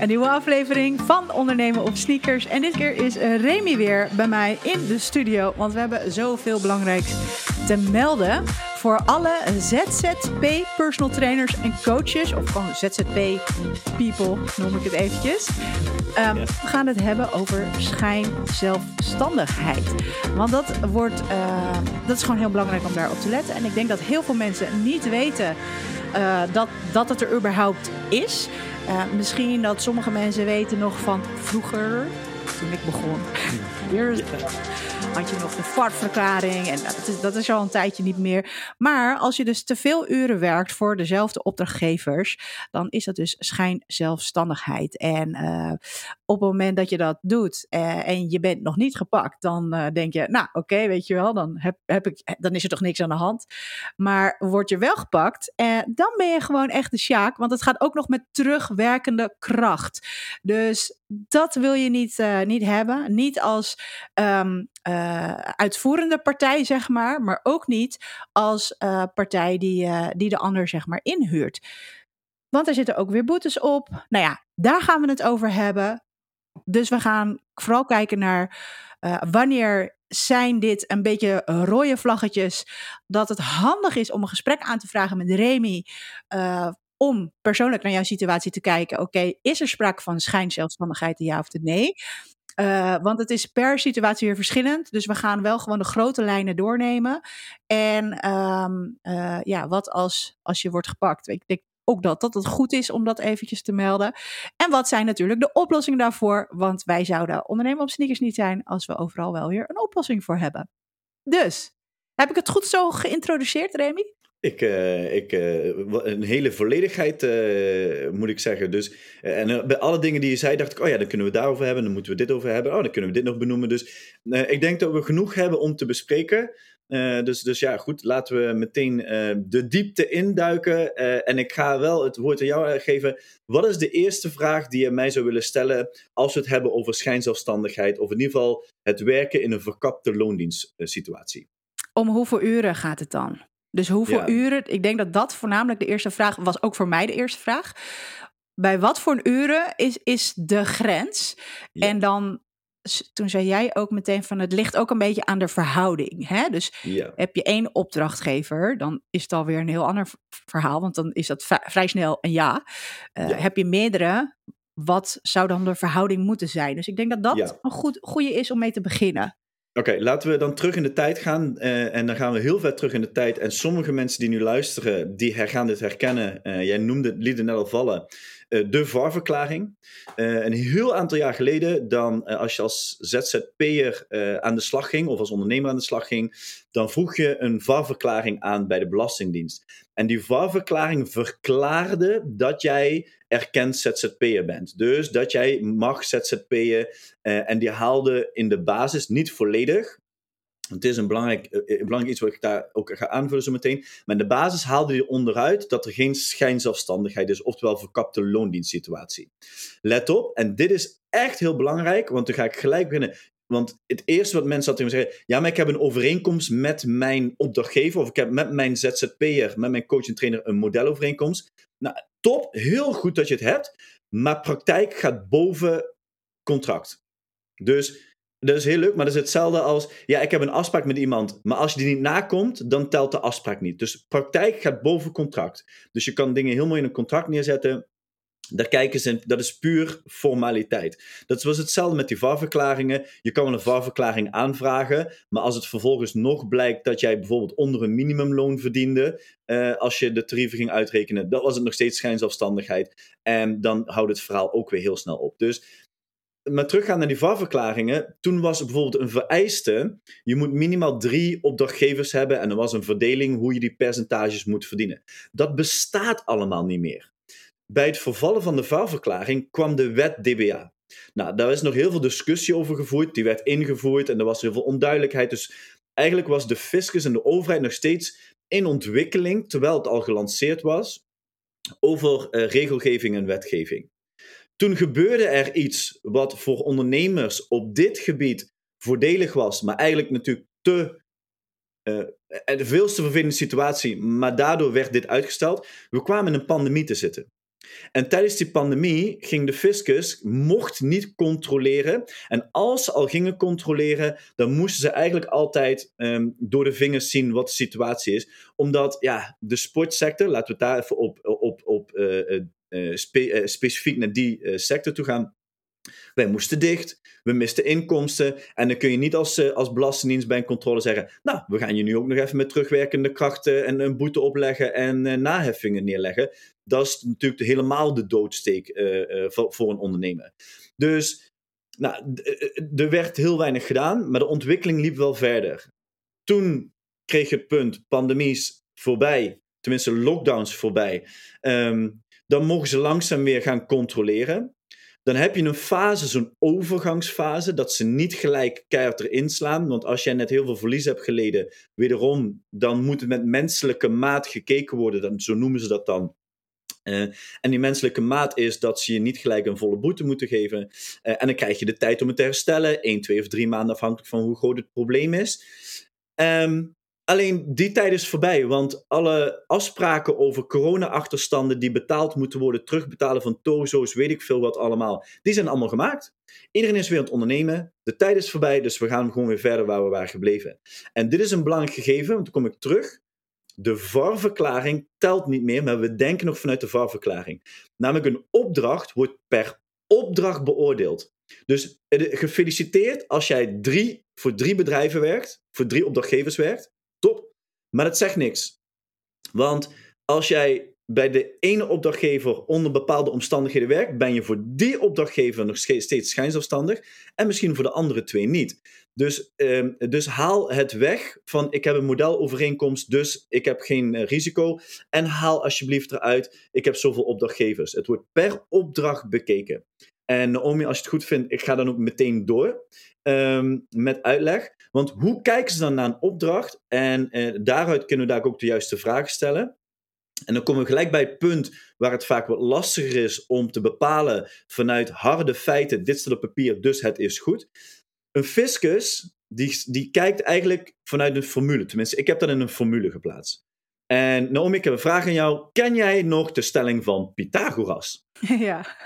Een nieuwe aflevering van Ondernemen op Sneakers. En dit keer is Remy weer bij mij in de studio. Want we hebben zoveel belangrijks te melden voor alle ZZP personal trainers en coaches. Of gewoon ZZP people noem ik het eventjes. Um, We gaan het hebben over schijnzelfstandigheid. Want dat, wordt, uh, dat is gewoon heel belangrijk om daarop te letten. En ik denk dat heel veel mensen niet weten uh, dat, dat het er überhaupt is. Uh, misschien dat sommige mensen weten nog van vroeger, toen ik begon. Had je nog de fartverklaring en dat is, dat is al een tijdje niet meer. Maar als je dus te veel uren werkt voor dezelfde opdrachtgevers, dan is dat dus schijnzelfstandigheid. En uh, op het moment dat je dat doet uh, en je bent nog niet gepakt, dan uh, denk je, nou oké, weet je wel, dan, heb, heb ik, dan is er toch niks aan de hand. Maar word je wel gepakt, dan ben je gewoon echt de sjaak, want het gaat ook nog met terugwerkende kracht. Dus dat wil je niet, uh, niet hebben. Niet als um, uh, uitvoerende partij, zeg maar. Maar ook niet als uh, partij die, die de ander, zeg maar, inhuurt. Want er zitten ook weer boetes op. Nou ja, daar gaan we het over hebben. Dus we gaan vooral kijken naar wanneer zijn dit een beetje rode vlaggetjes. Dat het handig is om een gesprek aan te vragen met Remy om persoonlijk naar jouw situatie te kijken. Oké, is er sprake van schijnzelfstandigheid, ja of nee? Uh, want het is per situatie weer verschillend. Dus we gaan wel gewoon de grote lijnen doornemen. En um, uh, ja, wat als, als je wordt gepakt? Ik denk ook dat, dat het goed is om dat eventjes te melden. En wat zijn natuurlijk de oplossingen daarvoor? Want wij zouden ondernemen op sneakers niet zijn als we overal wel weer een oplossing voor hebben. Dus, heb ik het goed zo geïntroduceerd, Remy? Ik, uh, ik, uh, een hele volledigheid uh, moet ik zeggen. Dus, en bij alle dingen die je zei, dacht ik, oh ja, dan kunnen we daarover hebben, dan moeten we dit over hebben, oh, dan kunnen we dit nog benoemen. Dus ik denk dat we genoeg hebben om te bespreken. dus, dus ja, goed, laten we meteen de diepte induiken. en ik ga wel het woord aan jou geven. Wat is de eerste vraag die je mij zou willen stellen als we het hebben over schijnzelfstandigheid, of in ieder geval het werken in een verkapte loondienstsituatie? Om hoeveel uren gaat het dan? Dus hoeveel ja. uren? Ik denk dat dat voornamelijk de eerste vraag was, ook voor mij de eerste vraag. Bij wat voor uren is, is de grens? Ja. En dan, toen zei jij ook meteen van het ligt ook een beetje aan de verhouding. Hè? Dus ja. heb je één opdrachtgever, dan is het alweer een heel ander verhaal, want dan is dat vrij snel een ja. Uh, heb je meerdere, wat zou dan de verhouding moeten zijn? Dus ik denk dat dat een goed, goede is om mee te beginnen. Oké, laten we dan terug in de tijd gaan. Uh, en dan gaan we heel ver terug in de tijd. En sommige mensen die nu luisteren, die gaan dit herkennen. Uh, jij noemde, het net al vallen. Uh, de VAR-verklaring. een heel aantal jaar geleden, dan als je als ZZP'er aan de slag ging, of als ondernemer aan de slag ging, dan vroeg je een VAR-verklaring aan bij de Belastingdienst. En die VAR-verklaring verklaarde dat jij erkend ZZP'er bent. Dus dat jij mag ZZP'en uh, en die haalde in de basis niet volledig. Het is een belangrijk, uh, belangrijk iets wat ik daar ook ga aanvullen zo meteen. Maar in de basis haalde je onderuit dat er geen schijnzelfstandigheid is, oftewel verkapte loondienstsituatie. Let op, en dit is echt heel belangrijk, want dan ga ik gelijk beginnen. Want het eerste wat mensen altijd zeggen, ja, maar ik heb een overeenkomst met mijn opdrachtgever, of ik heb met mijn ZZP'er, met mijn coach en trainer een modelovereenkomst. Nou, top, heel goed dat je het hebt, maar praktijk gaat boven contract. Dus dat is heel leuk, maar dat is hetzelfde als, ja, ik heb een afspraak met iemand, maar als je die niet nakomt, dan telt de afspraak niet. Dus praktijk gaat boven contract. Dus je kan dingen heel mooi in een contract neerzetten, daar kijken ze, dat is puur formaliteit. Dat was hetzelfde met die VAR-verklaringen. Je kan wel een VAR-verklaring aanvragen, maar als het vervolgens nog blijkt dat jij bijvoorbeeld onder een minimumloon verdiende, uh, als je de tarieven ging uitrekenen, dan was het nog steeds schijnzelfstandigheid. En dan houdt het verhaal ook weer heel snel op. Dus maar teruggaan naar die VAR-verklaringen. Toen was bijvoorbeeld een vereiste. Je moet minimaal drie opdrachtgevers hebben. En er was een verdeling hoe je die percentages moet verdienen. Dat bestaat allemaal niet meer bij het vervallen van de VAR-verklaring kwam de wet DBA. Nou, daar is nog heel veel discussie over gevoerd. Die werd ingevoerd en er was heel veel onduidelijkheid. Dus eigenlijk was de fiscus en de overheid nog steeds in ontwikkeling, terwijl het al gelanceerd was, over uh, regelgeving en wetgeving. Toen gebeurde er iets wat voor ondernemers op dit gebied voordelig was, maar eigenlijk natuurlijk te uh, de veelste vervelende situatie, maar daardoor werd dit uitgesteld. We kwamen in een pandemie te zitten. En tijdens die pandemie ging de fiscus, mocht niet controleren. En als ze al gingen controleren, dan moesten ze eigenlijk altijd ehm, door de vingers zien wat de situatie is. Omdat ja, de sportsector, laten we daar even op, op, op uh, uh, spe, specifiek naar die sector toe gaan. Wij moesten dicht, we misten inkomsten. En dan kun je niet als, als Belastingdienst bij een controle zeggen: Nou, we gaan je nu ook nog even met terugwerkende krachten en een boete opleggen en uh, naheffingen neerleggen. Dat is natuurlijk helemaal de doodsteek uh, voor, een ondernemer. Dus nou, er werd heel weinig gedaan, maar de ontwikkeling liep wel verder. Toen kreeg je het punt: pandemies voorbij, tenminste lockdowns voorbij. Um, dan mogen ze langzaam weer gaan controleren. Dan heb je een fase, zo'n overgangsfase, dat ze niet gelijk keihard erin slaan. Want als jij net heel veel verlies hebt geleden, wederom, dan moet het met menselijke maat gekeken worden. Dan, zo noemen ze dat dan. Uh, en die menselijke maat is dat ze je niet gelijk een volle boete moeten geven. Uh, en dan krijg je de tijd om het te herstellen. 1, 2 of 3 maanden afhankelijk van hoe groot het probleem is. Um, Alleen die tijd is voorbij, want alle afspraken over corona-achterstanden die betaald moeten worden, terugbetalen van tozo's, weet ik veel wat allemaal, die zijn allemaal gemaakt. Iedereen is weer aan het ondernemen. De tijd is voorbij, dus we gaan gewoon weer verder waar we waren gebleven. En dit is een belangrijk gegeven, want dan kom ik terug. De VAR-verklaring telt niet meer, maar we denken nog vanuit de VAR-verklaring. Namelijk een opdracht wordt per opdracht beoordeeld. Dus eh, gefeliciteerd als jij drie, voor drie bedrijven werkt, voor drie opdrachtgevers werkt. Maar dat zegt niks. Want als jij bij de ene opdrachtgever onder bepaalde omstandigheden werkt, ben je voor die opdrachtgever nog steeds schijnzelfstandig en misschien voor de andere twee niet. Dus, um, dus haal het weg van ik heb een modelovereenkomst, dus ik heb geen uh, risico. En haal alsjeblieft eruit, ik heb zoveel opdrachtgevers. Het wordt per opdracht bekeken. En Naomi, als je het goed vindt, ik ga dan ook meteen door um, met uitleg. Want hoe kijken ze dan naar een opdracht? En eh, daaruit kunnen we daar ook de juiste vragen stellen. En dan komen we gelijk bij het punt waar het vaak wat lastiger is om te bepalen vanuit harde feiten, dit staat op papier, dus het is goed. Een fiscus, die, die kijkt eigenlijk vanuit een formule. Tenminste, ik heb dat in een formule geplaatst. En Naomi, ik heb een vraag aan jou. Ken jij nog de stelling van Pythagoras? Ja.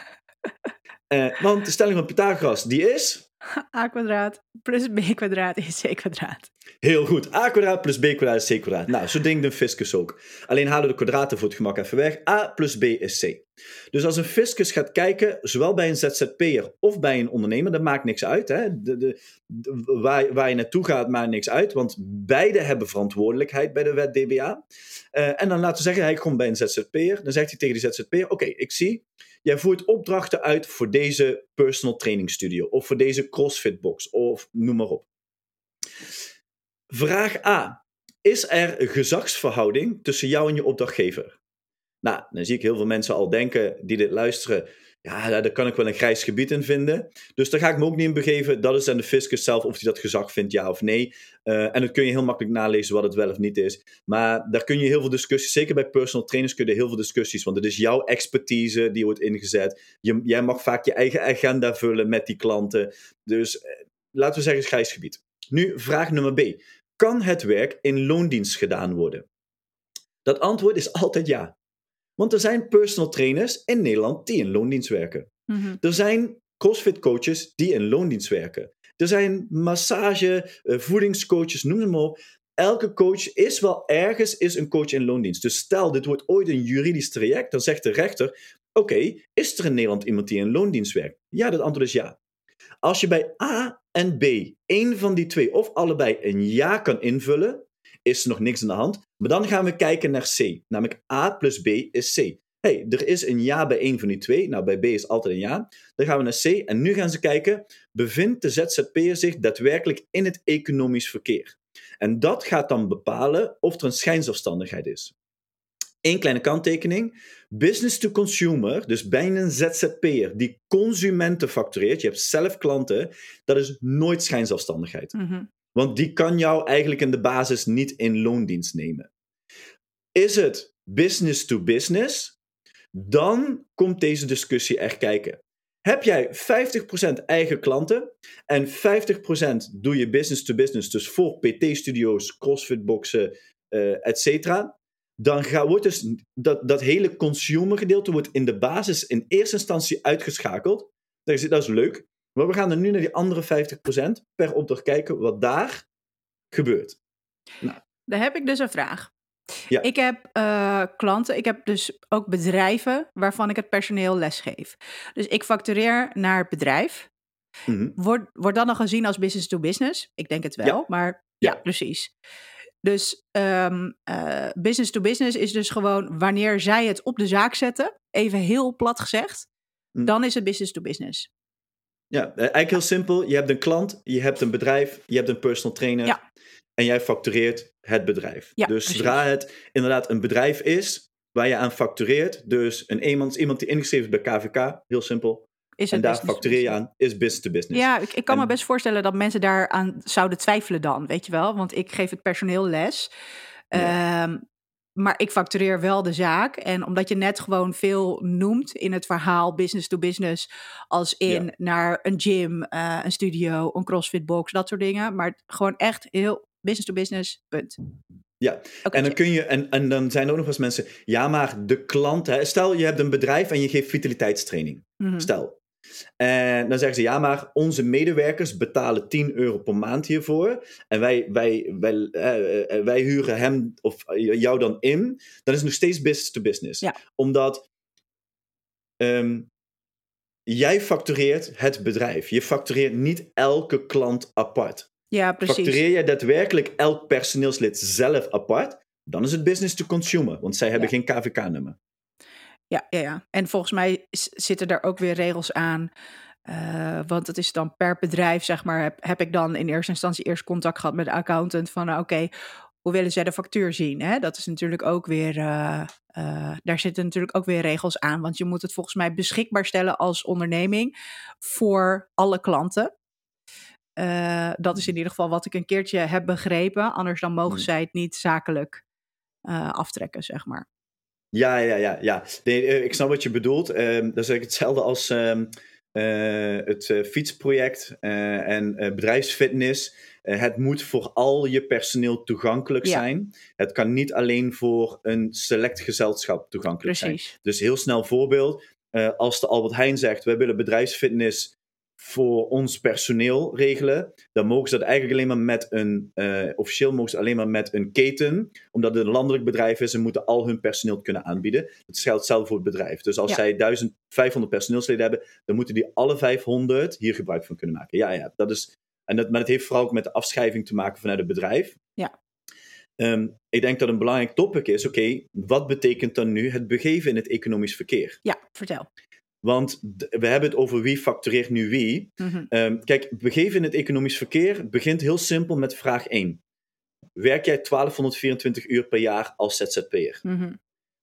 Uh, want de stelling van Pythagoras, die is... a kwadraat plus b kwadraat is c kwadraat. Heel goed. a kwadraat plus b kwadraat is c kwadraat. Nou, zo denkt een fiscus ook. Alleen halen we de kwadraten voor het gemak even weg. a plus b is c. Dus als een fiscus gaat kijken, zowel bij een ZZP'er of bij een ondernemer, dat maakt niks uit. Hè? De, de, waar, waar, je naartoe gaat, maakt niks uit. Want beide hebben verantwoordelijkheid bij de wet DBA. Uh, en dan laten we zeggen, hij komt bij een ZZP'er. Dan zegt hij tegen die ZZP'er, oké, ik zie Jij voert opdrachten uit voor deze personal training studio of voor deze CrossFit box of noem maar op. Vraag A. Is er een gezagsverhouding tussen jou en je opdrachtgever? Nou, dan zie ik heel veel mensen al denken die dit luisteren ja, daar kan ik wel een grijs gebied in vinden. Dus daar ga ik me ook niet in begeven. Dat is aan de fiscus zelf of hij dat gezag vindt, ja of nee. Uh, en dat kun je heel makkelijk nalezen wat het wel of niet is. Maar daar kun je heel veel discussies, zeker bij personal trainers kun je heel veel discussies, want het is jouw expertise die wordt ingezet. Je, jij mag vaak je eigen agenda vullen met die klanten. Dus uh, laten we zeggen grijs gebied. Nu, vraag nummer B. Kan het werk in loondienst gedaan worden? Dat antwoord is altijd ja. Want er zijn personal trainers in Nederland die in loondienst werken. Mhm. Er zijn CrossFit coaches die in loondienst werken. Er zijn massage, uh, voedingscoaches, noem ze maar op. Elke coach is wel ergens is een coach in loondienst. Dus stel, dit wordt ooit een juridisch traject, dan zegt de rechter: Oké, is er in Nederland iemand die in loondienst werkt? Ja, dat antwoord is ja. Als je bij A en B één van die twee of allebei een ja kan invullen, is er nog niks aan de hand. Maar dan gaan we kijken naar C. Namelijk A plus B is C. hey, er is een ja bij één van die twee. Nou, bij B is altijd een ja. Dan gaan we naar C en nu gaan ze kijken, bevindt de ZZP'er zich daadwerkelijk in het economisch verkeer? En dat gaat dan bepalen of er een schijnzelfstandigheid is. Eén kleine kanttekening. Business to consumer, dus bij een ZZP'er die consumenten factureert, je hebt zelf klanten, dat is nooit schijnzelfstandigheid. Mm want die kan jou eigenlijk in de basis niet in loondienst nemen. Is het business to business? Dan komt deze discussie echt kijken. Heb jij 50% eigen klanten en 50% doe je business to business, dus voor PT-studio's, CrossFit-boxen, uh, et dan gaat, wordt dus dat, dat hele consumer gedeelte wordt in de basis in eerste instantie uitgeschakeld. Dat is, dat is leuk. Maar we gaan er nu naar die andere 50% per opdracht kijken wat daar gebeurt. Nou. Daar heb ik dus een vraag. Ja. Ik heb uh, klanten, ik heb dus ook bedrijven waarvan ik het personeel lesgeef. Dus ik factureer naar het bedrijf. Mm -hmm. Wordt wordt dan nog gezien als business to business? Ik denk het wel, Ja. maar ja, Ja. precies. Dus ehm, eh, business to business is dus gewoon wanneer zij het op de zaak zetten, even heel plat gezegd, Hm. dan is het business to business. Ja, eh, eigenlijk heel simpel. Je hebt een klant, je hebt een bedrijf, je hebt een personal trainer. Ja. En jij factureert het bedrijf. Ja, dus precies. zodra het inderdaad een bedrijf is waar je aan factureert, dus een iemand, iemand die ingeschreven is bij KVK, heel simpel. Is En daar factureer je aan, is business to business. Ja, ik, ik kan me best voorstellen dat mensen daaraan zouden twijfelen dan, weet je wel? Want ik geef het personeel les. Ehm, maar ik factureer wel de zaak. En omdat je net gewoon veel noemt in het verhaal business to business, als in Ja. naar een gym, eh, een studio, een crossfit box, dat soort dingen. Maar gewoon echt heel business to business, punt. Ja, En dan kun je, en, en dan zijn er ook nog wel eens mensen, ja, maar de klant, hè, stel je hebt een bedrijf en je geeft vitaliteitstraining. Mhm. Stel. En dan zeggen ze, ja, maar onze medewerkers betalen 10 euro per maand hiervoor. En wij, wij, wij, eh, eh, wij huren hem of jou dan in. Dan is het nog steeds business to business. Ja. Omdat ehm, jij factureert het bedrijf. Je factureert niet elke klant apart. Ja, precies. Factureer jij daadwerkelijk elk personeelslid zelf apart, dan is het business to consumer, want zij hebben Ja. geen KVK-nummer. Ja, ja, ja. En volgens mij zitten daar ook weer regels aan. eh, want het is dan per bedrijf, zeg maar, heb, heb ik dan in eerste instantie eerst contact gehad met de accountant van, nou, oké, hoe willen zij de factuur zien? Hè? Dat is natuurlijk ook weer, eh, eh, daar zitten natuurlijk ook weer regels aan. Want je moet het volgens mij beschikbaar stellen als onderneming voor alle klanten. Eh, dat is in ieder geval wat ik een keertje heb begrepen. Anders dan mogen Hmm. zij het niet zakelijk eh, aftrekken, zeg maar. Ja, ja, ja. ja. Nee, eh, ik snap wat je bedoelt. Dat is eigenlijk hetzelfde als ehm, eh, het eh, fietsproject en bedrijfsfitness. Het moet voor al je personeel toegankelijk Ja. zijn. Het kan niet alleen voor een select gezelschap toegankelijk zijn. Precies. Dus heel snel voorbeeld. als de Albert Heijn zegt, wij willen bedrijfsfitness voor ons personeel regelen, dan mogen ze dat eigenlijk alleen maar met een, eh, officieel mogen ze alleen maar met een keten, omdat het een landelijk bedrijf is en moeten al hun personeel kunnen aanbieden. Dat geldt hetzelfde voor het bedrijf. Dus als Ja. zij 1500 personeelsleden hebben, dan moeten die alle 500 hier gebruik van kunnen maken. Ja, ja, dat is, en dat, maar dat heeft vooral ook met de afschrijving te maken vanuit het bedrijf. Ja. Ehm, ik denk dat een belangrijk topic is, oké, wat betekent dan nu het begeven in het economisch verkeer? Ja, vertel. Want we hebben het over wie factureert nu wie. Mhm. Ehm, kijk, begeven in het economisch verkeer begint heel simpel met vraag 1. Werk jij 1224 uur per jaar als ZZP'er? Mhm.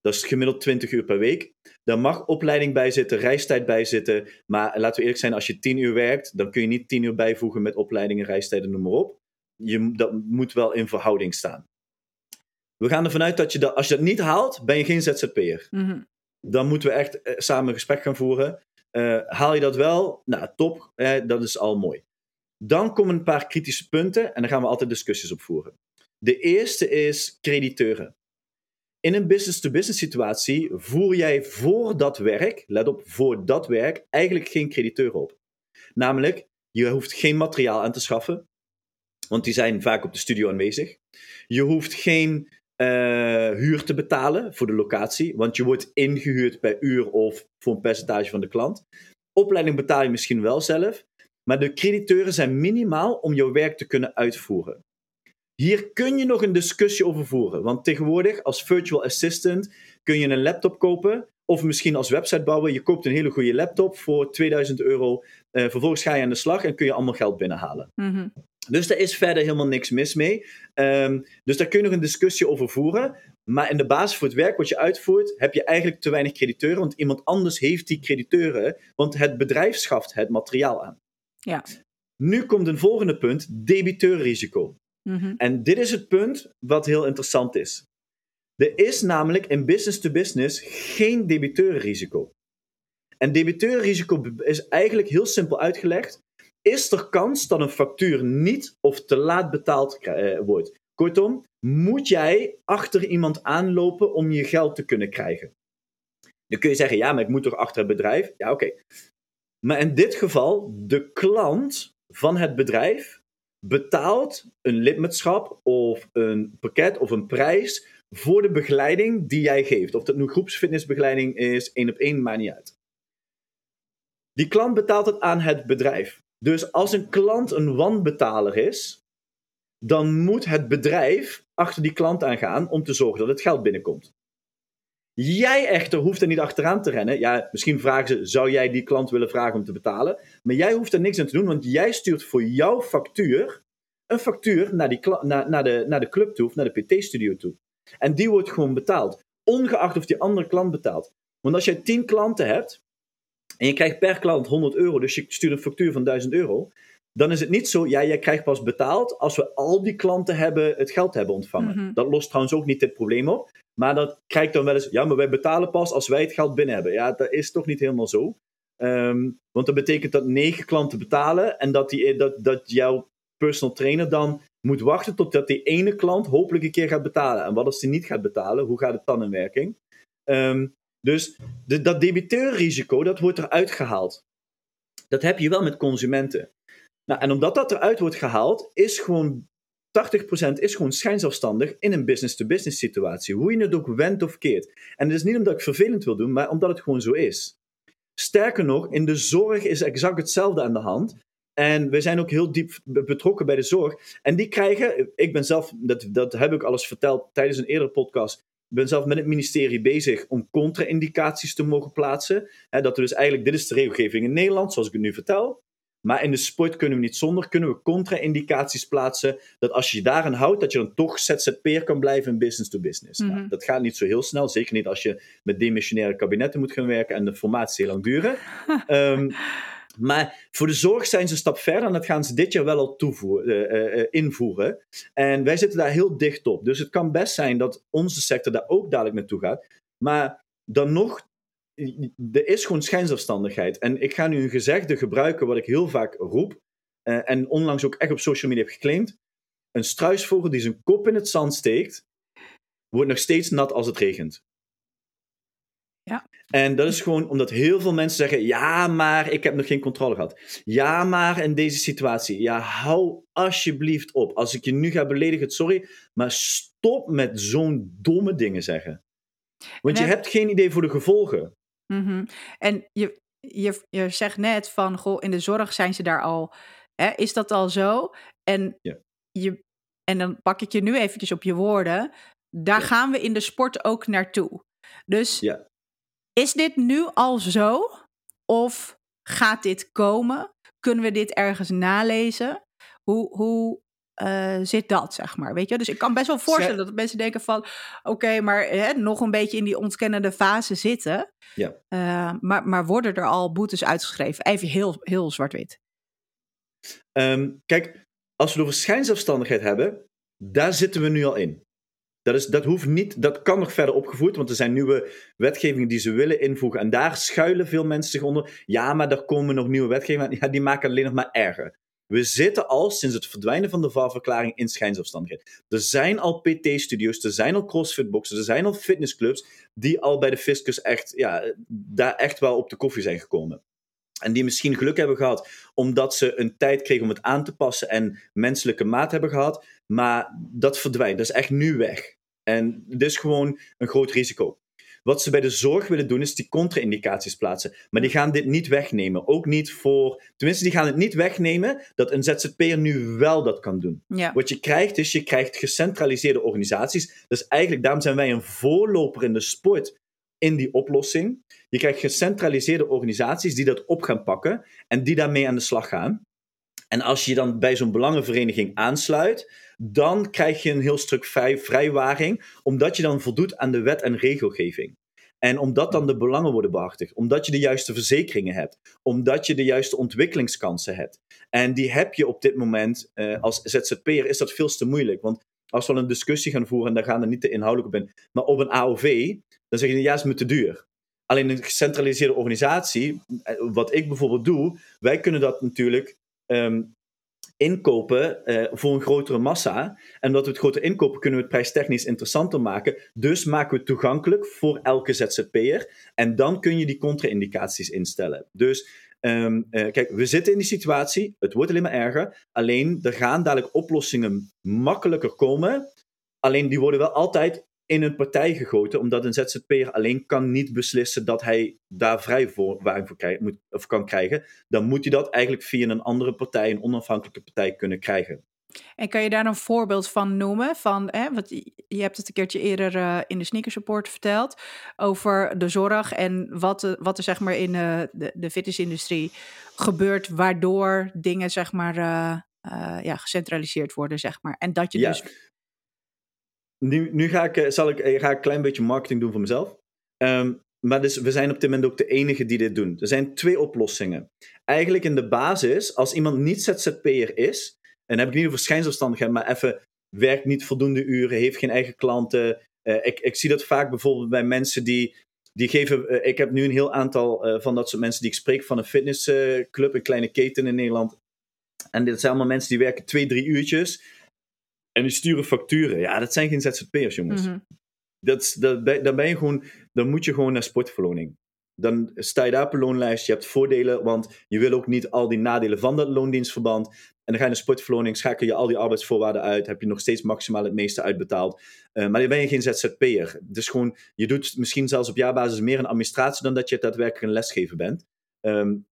Dat is gemiddeld 20 uur per week. Daar mag opleiding bij zitten, reistijd bij zitten. Maar laten we eerlijk zijn, als je 10 uur werkt, dan kun je niet 10 uur bijvoegen met opleidingen, reistijden, noem maar op. Je, dat moet wel in verhouding staan. We gaan ervan uit dat je dat, als je dat niet haalt, ben je geen ZZP'er Mhm. Dan moeten we echt eh, samen gesprek gaan voeren. Eh, haal je dat wel? Nou, top. Eh, dat is al mooi. Dan komen een paar kritische punten en daar gaan we altijd discussies op voeren. De eerste is crediteuren. In een business-to-business situatie voer jij voor dat werk, let op, voor dat werk, eigenlijk geen crediteuren op. Namelijk, je hoeft geen materiaal aan te schaffen, want die zijn vaak op de studio aanwezig. Je hoeft geen eh, huur te betalen voor de locatie, want je wordt ingehuurd per uur of voor een percentage van de klant. Opleiding betaal je misschien wel zelf, maar de crediteuren zijn minimaal om jouw werk te kunnen uitvoeren. Hier kun je nog een discussie over voeren, want tegenwoordig als virtual assistant kun je een laptop kopen, of misschien als websitebouwer, je koopt een hele goede laptop voor 2000 euro, eh, vervolgens ga je aan de slag en kun je allemaal geld binnenhalen. Mhm. Dus daar is verder helemaal niks mis mee. Ehm, dus daar kun je nog een discussie over voeren. Maar in de basis voor het werk wat je uitvoert, heb je eigenlijk te weinig crediteuren. Want iemand anders heeft die crediteuren. Want het bedrijf schaft het materiaal aan. Ja. Nu komt een volgende punt: debiteurrisico. Mhm. En dit is het punt wat heel interessant is. Er is namelijk in business to business geen debiteurrisico. En debiteurrisico is eigenlijk heel simpel uitgelegd. Is er kans dat een factuur niet of te laat betaald eh, wordt? Kortom, moet jij achter iemand aanlopen om je geld te kunnen krijgen. Dan kun je zeggen, ja, maar ik moet toch achter het bedrijf? Ja, oké. Maar in dit geval, de klant van het bedrijf betaalt een lidmaatschap of een pakket of een prijs voor de begeleiding die jij geeft. Of dat nu groepsfitnessbegeleiding is, één op één, maakt niet uit. Die klant betaalt het aan het bedrijf. Dus als een klant een wanbetaler is, dan moet het bedrijf achter die klant aangaan om te zorgen dat het geld binnenkomt. Jij echter hoeft er niet achteraan te rennen. Ja, misschien vragen ze, zou jij die klant willen vragen om te betalen? Maar jij hoeft er niks aan te doen, want jij stuurt voor jouw factuur een factuur naar, die naar, naar, de, naar de club toe of naar de PT-studio toe. En die wordt gewoon betaald, ongeacht of die andere klant betaalt. Want als je 10 klanten hebt en je krijgt per klant 100 euro, dus je stuurt een factuur van 1000 euro, dan is het niet zo, ja, jij krijgt pas betaald als we al die klanten hebben, het geld hebben ontvangen. Mhm. Dat lost trouwens ook niet dit probleem op. Maar dat krijgt dan wel eens, ja, maar wij betalen pas als wij het geld binnen hebben. Ja, dat is toch niet helemaal zo. Ehm, want dat betekent dat negen klanten betalen en dat, die, dat, dat jouw personal trainer dan moet wachten totdat die ene klant hopelijk een keer gaat betalen. En wat als die niet gaat betalen? Hoe gaat het dan in werking? Ehm, dus dat debiteurrisico, dat wordt eruit gehaald. Dat heb je wel met consumenten. Nou, en omdat dat eruit wordt gehaald, is gewoon 80% is gewoon schijnzelfstandig in een business-to-business situatie. Hoe je het ook wendt of keert. En het is niet omdat ik vervelend wil doen, maar omdat het gewoon zo is. Sterker nog, in de zorg is exact hetzelfde aan de hand. En we zijn ook heel diep betrokken bij de zorg. En die krijgen, ik ben zelf, dat, dat heb ik alles verteld tijdens een eerdere podcast. Ik ben zelf met het ministerie bezig om contra-indicaties te mogen plaatsen. dat er dus eigenlijk, dit is de regelgeving in Nederland, zoals ik het nu vertel. Maar in de sport kunnen we niet zonder, kunnen we contra-indicaties plaatsen. Dat als je je daaraan houdt, dat je dan toch ZZP'er kan blijven in business to business. nou, Mhm. dat gaat niet zo heel snel, zeker niet als je met demissionaire kabinetten moet gaan werken en de formatie heel lang duren. Ehm, maar voor de zorg zijn ze een stap verder en dat gaan ze dit jaar wel al toevoeren, eh, eh, invoeren. En wij zitten daar heel dicht op. Dus het kan best zijn dat onze sector daar ook dadelijk naartoe gaat. Maar dan nog, er is gewoon schijnzelfstandigheid. En ik ga nu een gezegde gebruiken wat ik heel vaak roep. eh, en onlangs ook echt op social media heb geclaimd. Een struisvogel die zijn kop in het zand steekt, wordt nog steeds nat als het regent. Ja. En dat is gewoon omdat heel veel mensen zeggen: ja, maar ik heb nog geen controle gehad. Ja, maar in deze situatie. Ja, hou alsjeblieft op. Als ik je nu ga beledigen, sorry. Maar stop met zo'n domme dingen zeggen. Want je heb- hebt geen idee voor de gevolgen. Mhm. En je, je, je zegt net van, goh, in de zorg zijn ze daar al. Hè, is dat al zo? En, Ja. je, en dan pak ik je nu eventjes op je woorden. Daar Ja. gaan we in de sport ook naartoe. Dus Ja. Is dit nu al zo? Of gaat dit komen? Kunnen we dit ergens nalezen? Hoe, hoe eh, zit dat, zeg maar? Weet je? Dus ik kan best wel voorstellen dat mensen denken van... oké, maar hè, nog een beetje in die ontkennende fase zitten. Ja. Eh, maar, maar worden er al boetes uitgeschreven? Even heel, heel zwart-wit. Ehm, kijk, als we over schijnzelfstandigheid hebben, daar zitten we nu al in. Dat, is, dat, hoeft niet, dat kan nog verder opgevoerd, want er zijn nieuwe wetgevingen die ze willen invoegen. En daar schuilen veel mensen zich onder. Ja, maar daar komen nog nieuwe wetgevingen. Ja, die maken het alleen nog maar erger. We zitten al sinds het verdwijnen van de VAR-verklaring in schijnzelfstandigheid. Er zijn al PT-studio's, er zijn al CrossFit-boxen, er zijn al fitnessclubs die al bij de fiscus echt, ja, daar echt wel op de koffie zijn gekomen. En die misschien geluk hebben gehad omdat ze een tijd kregen om het aan te passen en menselijke maat hebben gehad. Maar dat verdwijnt. Dat is echt nu weg. En dit is gewoon een groot risico. Wat ze bij de zorg willen doen, is die contra-indicaties plaatsen. Maar die gaan dit niet wegnemen. Ook niet voor. Tenminste, die gaan het niet wegnemen dat een ZZP'er nu wel dat kan doen. Ja. Wat je krijgt, is je krijgt gecentraliseerde organisaties. Dus eigenlijk, daarom zijn wij een voorloper in de sport in die oplossing. Je krijgt gecentraliseerde organisaties die dat op gaan pakken en die daarmee aan de slag gaan. En als je dan bij zo'n belangenvereniging aansluit, dan krijg je een heel stuk vrij, vrijwaring, omdat je dan voldoet aan de wet en regelgeving. En omdat dan de belangen worden behartigd, omdat je de juiste verzekeringen hebt, omdat je de juiste ontwikkelingskansen hebt. En die heb je op dit moment eh, als ZZP'er, is dat veel te moeilijk. Want als we een discussie gaan voeren, en daar gaan we niet te inhoudelijk op in, maar op een AOV, dan zeg je ja, is te duur. Alleen een gecentraliseerde organisatie, eh, wat ik bijvoorbeeld doe, wij kunnen dat natuurlijk ehm, inkopen uh, voor een grotere massa. En omdat we het groter inkopen, kunnen we het prijstechnisch interessanter maken. Dus maken we het toegankelijk voor elke ZZP'er. En dan kun je die contra-indicaties instellen. Dus um, uh, kijk, we zitten in die situatie. Het wordt alleen maar erger. Alleen, er gaan dadelijk oplossingen makkelijker komen. Alleen, die worden wel altijd in een partij gegoten, omdat een ZZP'er alleen kan niet beslissen dat hij daar vrij voor, voor krijgen, moet, of kan krijgen. Dan moet hij dat eigenlijk via een andere partij, een onafhankelijke partij, kunnen krijgen. En kan je daar een voorbeeld van noemen? Van, hè, wat, je hebt het een keertje eerder uh, in de Sneakers Report verteld over de zorg en wat, wat er zeg maar in uh, de, de fitnessindustrie gebeurt, waardoor dingen zeg maar uh, ja, gecentraliseerd worden, zeg maar. En dat je ja. dus nu, nu ga, ik, eh, zal ik, eh, ga ik een klein beetje marketing doen voor mezelf. Um, maar dus, we zijn op dit moment ook de enige die dit doen. Er zijn twee oplossingen. Eigenlijk in de basis, als iemand niet ZZP'er is, en heb ik niet over schijnzelfstandigheid, maar even werkt niet voldoende uren, heeft geen eigen klanten. Uh, ik, ik zie dat vaak bijvoorbeeld bij mensen die, die geven. Ik heb nu een heel aantal van dat soort mensen die ik spreek van een fitnessclub, een kleine keten in Nederland. En dit zijn allemaal mensen die werken twee, drie uurtjes. En die sturen facturen. Ja, dat zijn geen ZZP'ers, jongens. Mm dat, dat, dan ben je gewoon, dan moet je gewoon naar sportverloning. Dan sta je daar op een loonlijst, je hebt voordelen, want je wil ook niet al die nadelen van dat loondienstverband. En dan ga je naar sportverloning, schakel je al die arbeidsvoorwaarden uit, heb je nog steeds maximaal het meeste uitbetaald. Uh, maar dan ben je geen ZZP'er. Dus gewoon, je doet misschien zelfs op jaarbasis meer een administratie dan dat je daadwerkelijk een lesgever bent. Um,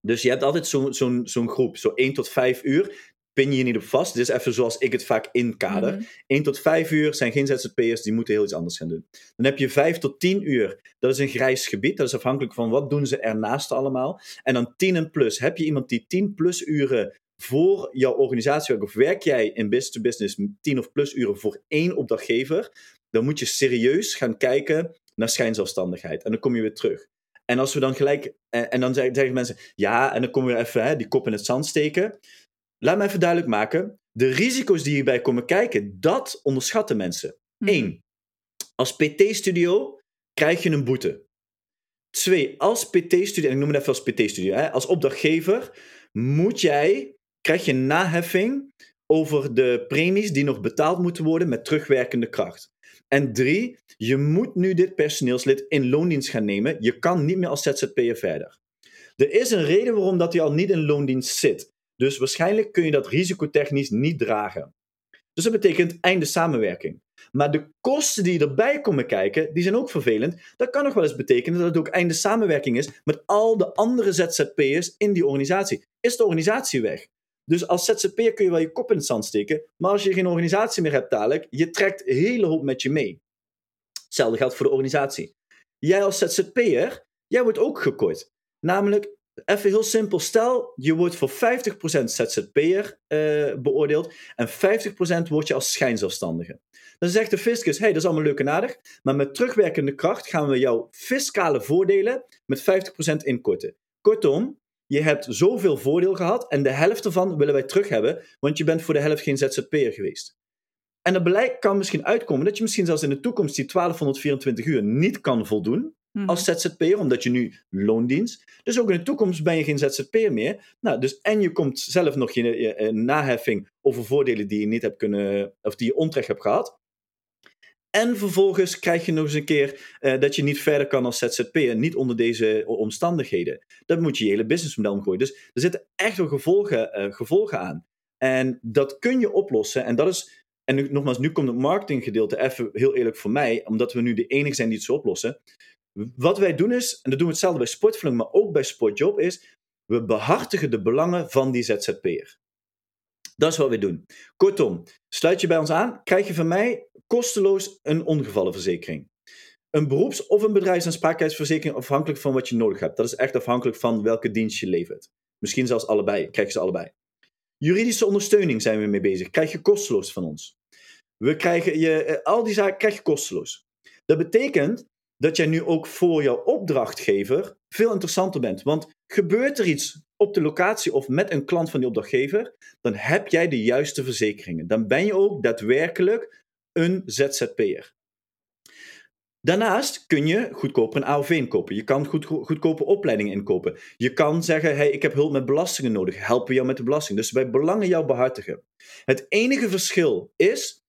dus je hebt altijd zo'n zo zo'n groep, zo 1 tot 5 uur pin je je niet op vast. Dit is even zoals ik het vaak inkader. Mm 1 tot 5 uur zijn geen ZZP'ers, die moeten heel iets anders gaan doen. Dan heb je 5 tot 10 uur. Dat is een grijs gebied. Dat is afhankelijk van wat doen ze ernaast allemaal. En dan 10 en plus. Heb je iemand die 10 plus uren voor jouw organisatie werkt, of werk jij in business-to-business 10 of plus uren voor één opdrachtgever, dan moet je serieus gaan kijken naar schijnzelfstandigheid. En dan kom je weer terug. En als we dan gelijk, en, en dan zeggen mensen, ja, en dan komen we even hè, die kop in het zand steken laat me even duidelijk maken. De risico's die hierbij komen kijken, dat onderschatten mensen. Mhm. Eén, als PT-studio krijg je een boete. Twee, als PT-studio, en ik noem het even als PT-studio, als opdrachtgever moet jij, krijg je naheffing over de premies die nog betaald moeten worden met terugwerkende kracht. En drie, je moet nu dit personeelslid in loondienst gaan nemen. Je kan niet meer als ZZP'er verder. Er is een reden waarom dat hij al niet in loondienst zit. Dus waarschijnlijk kun je dat risicotechnisch niet dragen. Dus dat betekent einde samenwerking. Maar de kosten die erbij komen kijken, die zijn ook vervelend. Dat kan nog wel eens betekenen dat het ook einde samenwerking is met al de andere ZZP'ers in die organisatie. Is de organisatie weg? Dus als ZZP'er kun je wel je kop in het zand steken, maar als je geen organisatie meer hebt dadelijk, je trekt een hele hoop met je mee. Hetzelfde geldt voor de organisatie. Jij als ZZP'er, jij wordt ook gekort. Namelijk, Even heel simpel, stel je wordt voor 50% ZZP'er uh, beoordeeld en 50% word je als schijnzelfstandige. Dan zegt de fiscus, hey, dat is allemaal leuk en aardig, maar met terugwerkende kracht gaan we jouw fiscale voordelen met 50% inkorten. Kortom, je hebt zoveel voordeel gehad en de helft ervan willen wij terug hebben, want je bent voor de helft geen ZZP'er geweest. En dat beleid kan misschien uitkomen dat je misschien zelfs in de toekomst die 1224 uur niet kan voldoen, Mhm. als ZZP'er, omdat je nu loondienst. Dus ook in de toekomst ben je geen ZZP'er meer. Nou, dus, en je komt zelf nog je, je, naheffing over voordelen die je niet hebt kunnen, of die je onterecht hebt gehad. En vervolgens krijg je nog eens een keer uh, dat je niet verder kan als ZZP'er, niet onder deze omstandigheden. Dan moet je je hele businessmodel omgooien. Dus er zitten echt wel gevolgen, uh, gevolgen aan. En dat kun je oplossen. En dat is, en nu, nogmaals, nu komt het marketinggedeelte even heel eerlijk voor mij, omdat we nu de enige zijn die het zo oplossen. Wat wij doen is, en dat doen we hetzelfde bij Sportvlug, maar ook bij Sportjob, is we behartigen de belangen van die ZZP'er. Dat is wat we doen. Kortom, sluit je bij ons aan, krijg je van mij kosteloos een ongevallenverzekering. Een beroeps- of een bedrijfsaansprakelijkheidsverzekering afhankelijk van wat je nodig hebt. Dat is echt afhankelijk van welke dienst je levert. Misschien zelfs allebei, krijg je ze allebei. Juridische ondersteuning zijn we mee bezig, krijg je kosteloos van ons. We krijgen je, eh, al die zaken krijg je kosteloos. Dat betekent dat jij nu ook voor jouw opdrachtgever veel interessanter bent. Want gebeurt er iets op de locatie of met een klant van die opdrachtgever, dan heb jij de juiste verzekeringen. Dan ben je ook daadwerkelijk een ZZP'er. Daarnaast kun je goedkoper een AOV inkopen. Je kan goed, goedkope opleidingen inkopen. Je kan zeggen, hey, ik heb hulp met belastingen nodig. Helpen we jou met de belasting. Dus wij belangen jou behartigen. Het enige verschil is,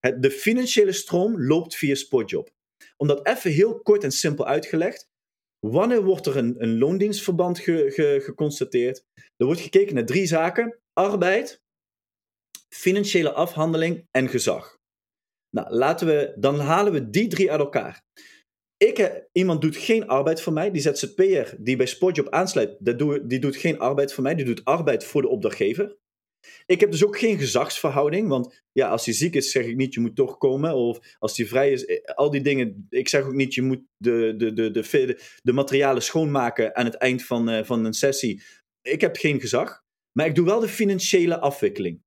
de financiële stroom loopt via Sportjob. Om dat even heel kort en simpel uitgelegd. Wanneer wordt er een, een loondienstverband geconstateerd? Er wordt gekeken naar drie zaken. Arbeid, financiële afhandeling en gezag. Nou, laten we, dan halen we die drie uit elkaar. Ik, iemand doet geen arbeid voor mij. Die ZZP'er die bij Sportjob aansluit, die doet geen arbeid voor mij. Die doet arbeid voor de opdrachtgever. Ik heb dus ook geen gezagsverhouding, want ja, als hij ziek is, zeg ik niet, je moet toch komen. Of als hij vrij is, eh, al die dingen. Ik zeg ook niet, je moet de, de, de, de, de materialen schoonmaken aan het eind van, uh, van een sessie. Ik heb geen gezag, maar ik doe wel de financiële afwikkeling.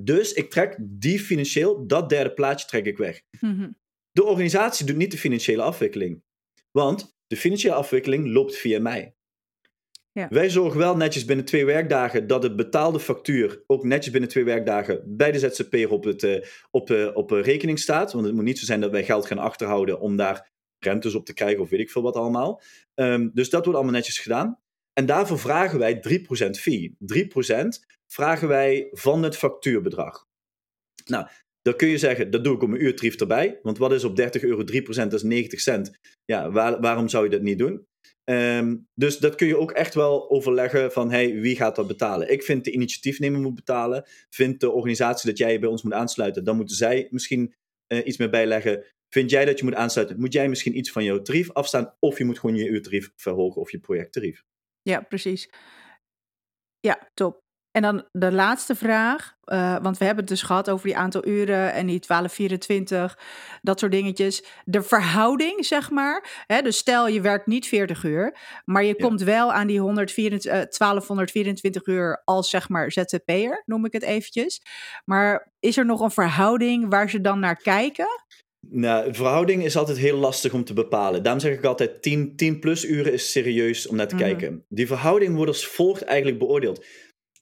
Dus ik trek die financieel, dat derde plaatje trek ik weg. Mhm. De organisatie doet niet de financiële afwikkeling. Want de financiële afwikkeling loopt via mij. Wij zorgen wel netjes binnen twee werkdagen dat de betaalde factuur ook netjes binnen twee werkdagen bij de ZZP'er op, het, uh, op, uh, op uh, rekening staat. Want het moet niet zo zijn dat wij geld gaan achterhouden om daar rentes op te krijgen of weet ik veel wat allemaal. Um, dus dat wordt allemaal netjes gedaan. En daarvoor vragen wij 3% fee. 3% vragen wij van het factuurbedrag. Nou, dan kun je zeggen, dat doe ik op mijn uurtrief erbij. Want wat is op 30 euro 3%? Dat is 90 cent. Ja, waar, waarom zou je dat niet doen? Ehm, dus dat kun je ook echt wel overleggen van, hey, wie gaat dat betalen? Ik vind de initiatiefnemer moet betalen. Vindt de organisatie dat jij bij ons moet aansluiten, dan moeten zij misschien uh, iets meer bijleggen. Vind jij dat je moet aansluiten, moet jij misschien iets van jouw tarief afstaan, of je moet gewoon je uurtarief verhogen of je projecttarief. Ja, precies. Ja, top. En dan de laatste vraag, uh, want we hebben het dus gehad over die aantal uren en die 12, 24, dat soort dingetjes. De verhouding, zeg maar. Hè, dus stel je werkt niet 40 uur, maar je komt wel aan die 124, uh, 1224 uur als zeg maar ZZP'er, noem ik het eventjes. Maar is er nog een verhouding waar ze dan naar kijken? Nou, verhouding is altijd heel lastig om te bepalen. Daarom zeg ik altijd 10, 10 plus uren is serieus om naar te mhm. kijken. Die verhouding wordt als volgt eigenlijk beoordeeld.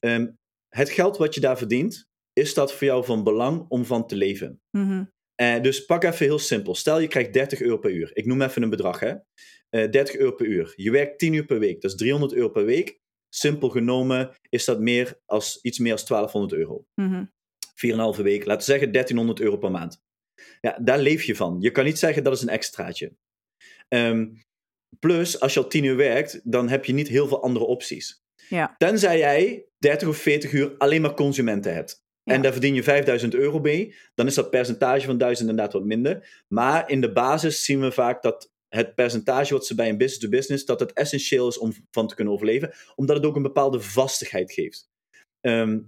Ehm, het geld wat je daar verdient, is dat voor jou van belang om van te leven? Mm dus pak even heel simpel. Stel je krijgt 30 euro per uur. Ik noem even een bedrag. Hè? 30 eh, euro per uur. Je werkt 10 uur per week. Dat is 300 euro per week. Simpel genomen is dat meer als, iets meer dan 1200 euro. Mm 4,5 week. Laten we zeggen 1300 euro per maand. Ja, daar leef je van. Je kan niet zeggen dat is een extraatje. Um, plus, als je al 10 uur werkt, dan heb je niet heel veel andere opties. Ja. Tenzij jij 30 of 40 uur alleen maar consumenten hebt. En daar verdien je 5000 euro mee. Dan is dat percentage van 1000 inderdaad wat minder. Maar in de basis zien we vaak dat het percentage wat ze bij een business-to-business, dat het essentieel is om van te kunnen overleven. Omdat het ook een bepaalde vastigheid geeft. Ehm,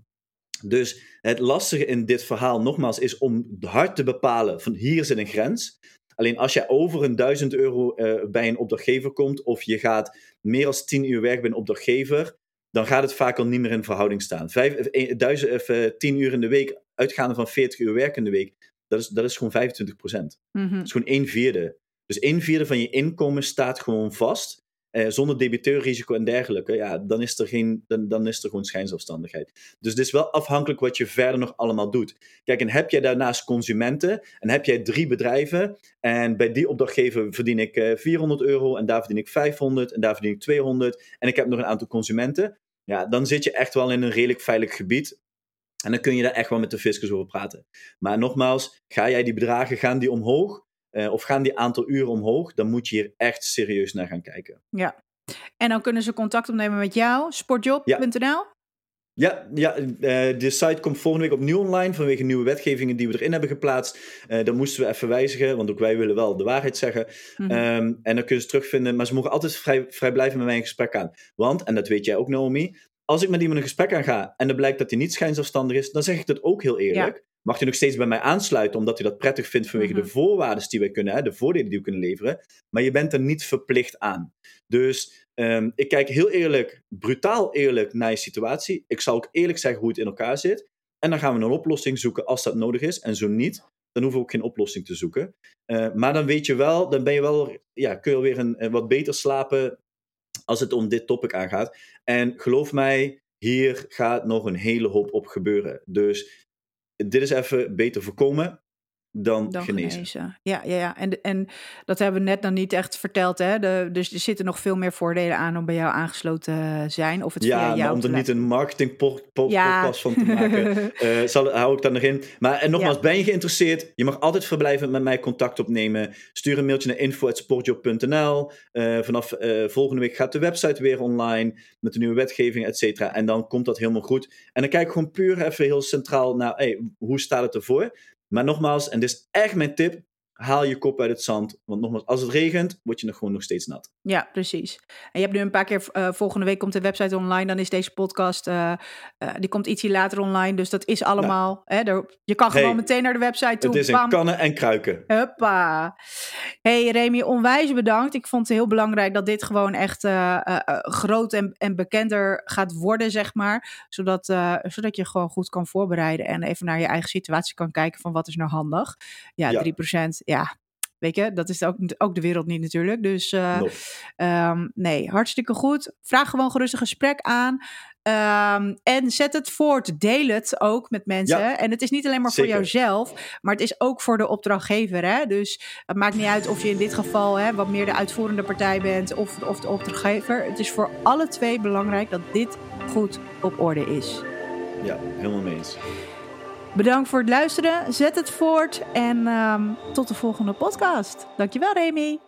dus het lastige in dit verhaal, nogmaals, is om hard te bepalen van hier zit een grens. Alleen als je over een 1000 euro uh, bij een opdrachtgever komt, of je gaat meer dan 10 uur werk bij een opdrachtgever, dan gaat het vaak al niet meer in verhouding staan. Vijf, eh, duizend, even, eh, tien uur in de week, uitgaande van 40 uur werk in de week, dat is, dat is gewoon 25 procent. Mhm. Dat is gewoon een vierde. Dus een vierde van je inkomen staat gewoon vast. Eh, zonder debiteur-risico en dergelijke, ja, dan is, er geen, dan, dan is er gewoon schijnzelfstandigheid. Dus het is wel afhankelijk wat je verder nog allemaal doet. Kijk, en heb jij daarnaast consumenten en heb jij drie bedrijven en bij die opdrachtgever verdien ik eh, 400 euro en daar verdien ik 500 en daar verdien ik 200 en ik heb nog een aantal consumenten, ja, dan zit je echt wel in een redelijk veilig gebied. En dan kun je daar echt wel met de fiscus over praten. Maar nogmaals, ga jij die bedragen, gaan die omhoog? Uh, of gaan die aantal uren omhoog? Dan moet je hier echt serieus naar gaan kijken. Ja. En dan kunnen ze contact opnemen met jou, sportjob.nl? Ja, ja uh, de site komt volgende week opnieuw online vanwege nieuwe wetgevingen die we erin hebben geplaatst. Uh, dan moesten we even wijzigen, want ook wij willen wel de waarheid zeggen. Mm -hmm. en dan kun je ze terugvinden, maar ze mogen altijd vrij, vrij blijven met mij in gesprek aan. Want, en dat weet jij ook Naomi, als ik met iemand een gesprek aan ga en er blijkt dat hij niet schijnzelfstandig is, dan zeg ik dat ook heel eerlijk. Mag je nog steeds bij mij aansluiten omdat hij dat prettig vindt vanwege de mhm. voorwaarden die wij kunnen, hè, de voordelen die we kunnen leveren. Maar je bent er niet verplicht aan. Dus um, ik kijk heel eerlijk, brutaal eerlijk naar je situatie. Ik zal ook eerlijk zeggen hoe het in elkaar zit. En dan gaan we een oplossing zoeken als dat nodig is. En zo niet, dan hoeven we ook geen oplossing te zoeken. Uh, maar dan weet je wel, dan ben je wel, ja, kun je weer een, wat beter slapen als het om dit topic aangaat. En geloof mij, hier gaat nog een hele hoop op gebeuren. Dus dit is even beter voorkomen. Dan, Dan genezen. genezen. Ja, ja, ja. En, en dat hebben we net nog niet echt verteld. Hè? De, dus er zitten nog veel meer voordelen aan om bij jou aangesloten te zijn. Of het via Ja, jou maar om er niet een marketing po- po- Ja. podcast van te maken, eh, zal, hou ik dan nog in. Maar en nogmaals, Ja. ben je geïnteresseerd? Je mag altijd verblijvend met mij contact opnemen. Stuur een mailtje naar info.sportjob.nl. Eh, vanaf eh, volgende week gaat de website weer online met de nieuwe wetgeving, et cetera. En dan komt dat helemaal goed. En dan kijk ik gewoon puur even heel centraal naar, hey, hoe staat het ervoor? Maar nogmaals, en dit is echt mijn tip, haal je kop uit het zand. Want nogmaals, als het regent, word je nog gewoon nog steeds nat. Ja, precies. En je hebt nu een paar keer, eh, volgende week komt de website online, dan is deze podcast, eh, eh, die komt ietsje later online. Dus dat is allemaal, hè, daar, je kan gewoon meteen naar de website toe. Het is in kannen en kruiken. Huppa. Hey Remy, onwijs bedankt. Ik vond het heel belangrijk dat dit gewoon echt groot en, en bekender gaat worden, zeg maar. Zodat, zodat je gewoon goed kan voorbereiden en even naar je eigen situatie kan kijken van wat is nou handig. Ja, Ja. 3%, ja. Weet je, dat is ook, ook de wereld niet natuurlijk. Dus eh. Ehm, nee, hartstikke goed. Vraag gewoon gerust een gesprek aan. Ehm, en zet het voort. Deel het ook met mensen. Ja, en het is niet alleen maar zeker. voor jouzelf, maar het is ook voor de opdrachtgever. Hè? Dus het maakt niet uit of je in dit geval hè, wat meer de uitvoerende partij bent of, of de opdrachtgever. Het is voor alle twee belangrijk dat dit goed op orde is. Ja, helemaal mee eens. Bedankt voor het luisteren. Zet het voort en ehm, tot de volgende podcast. Dankjewel, Remy.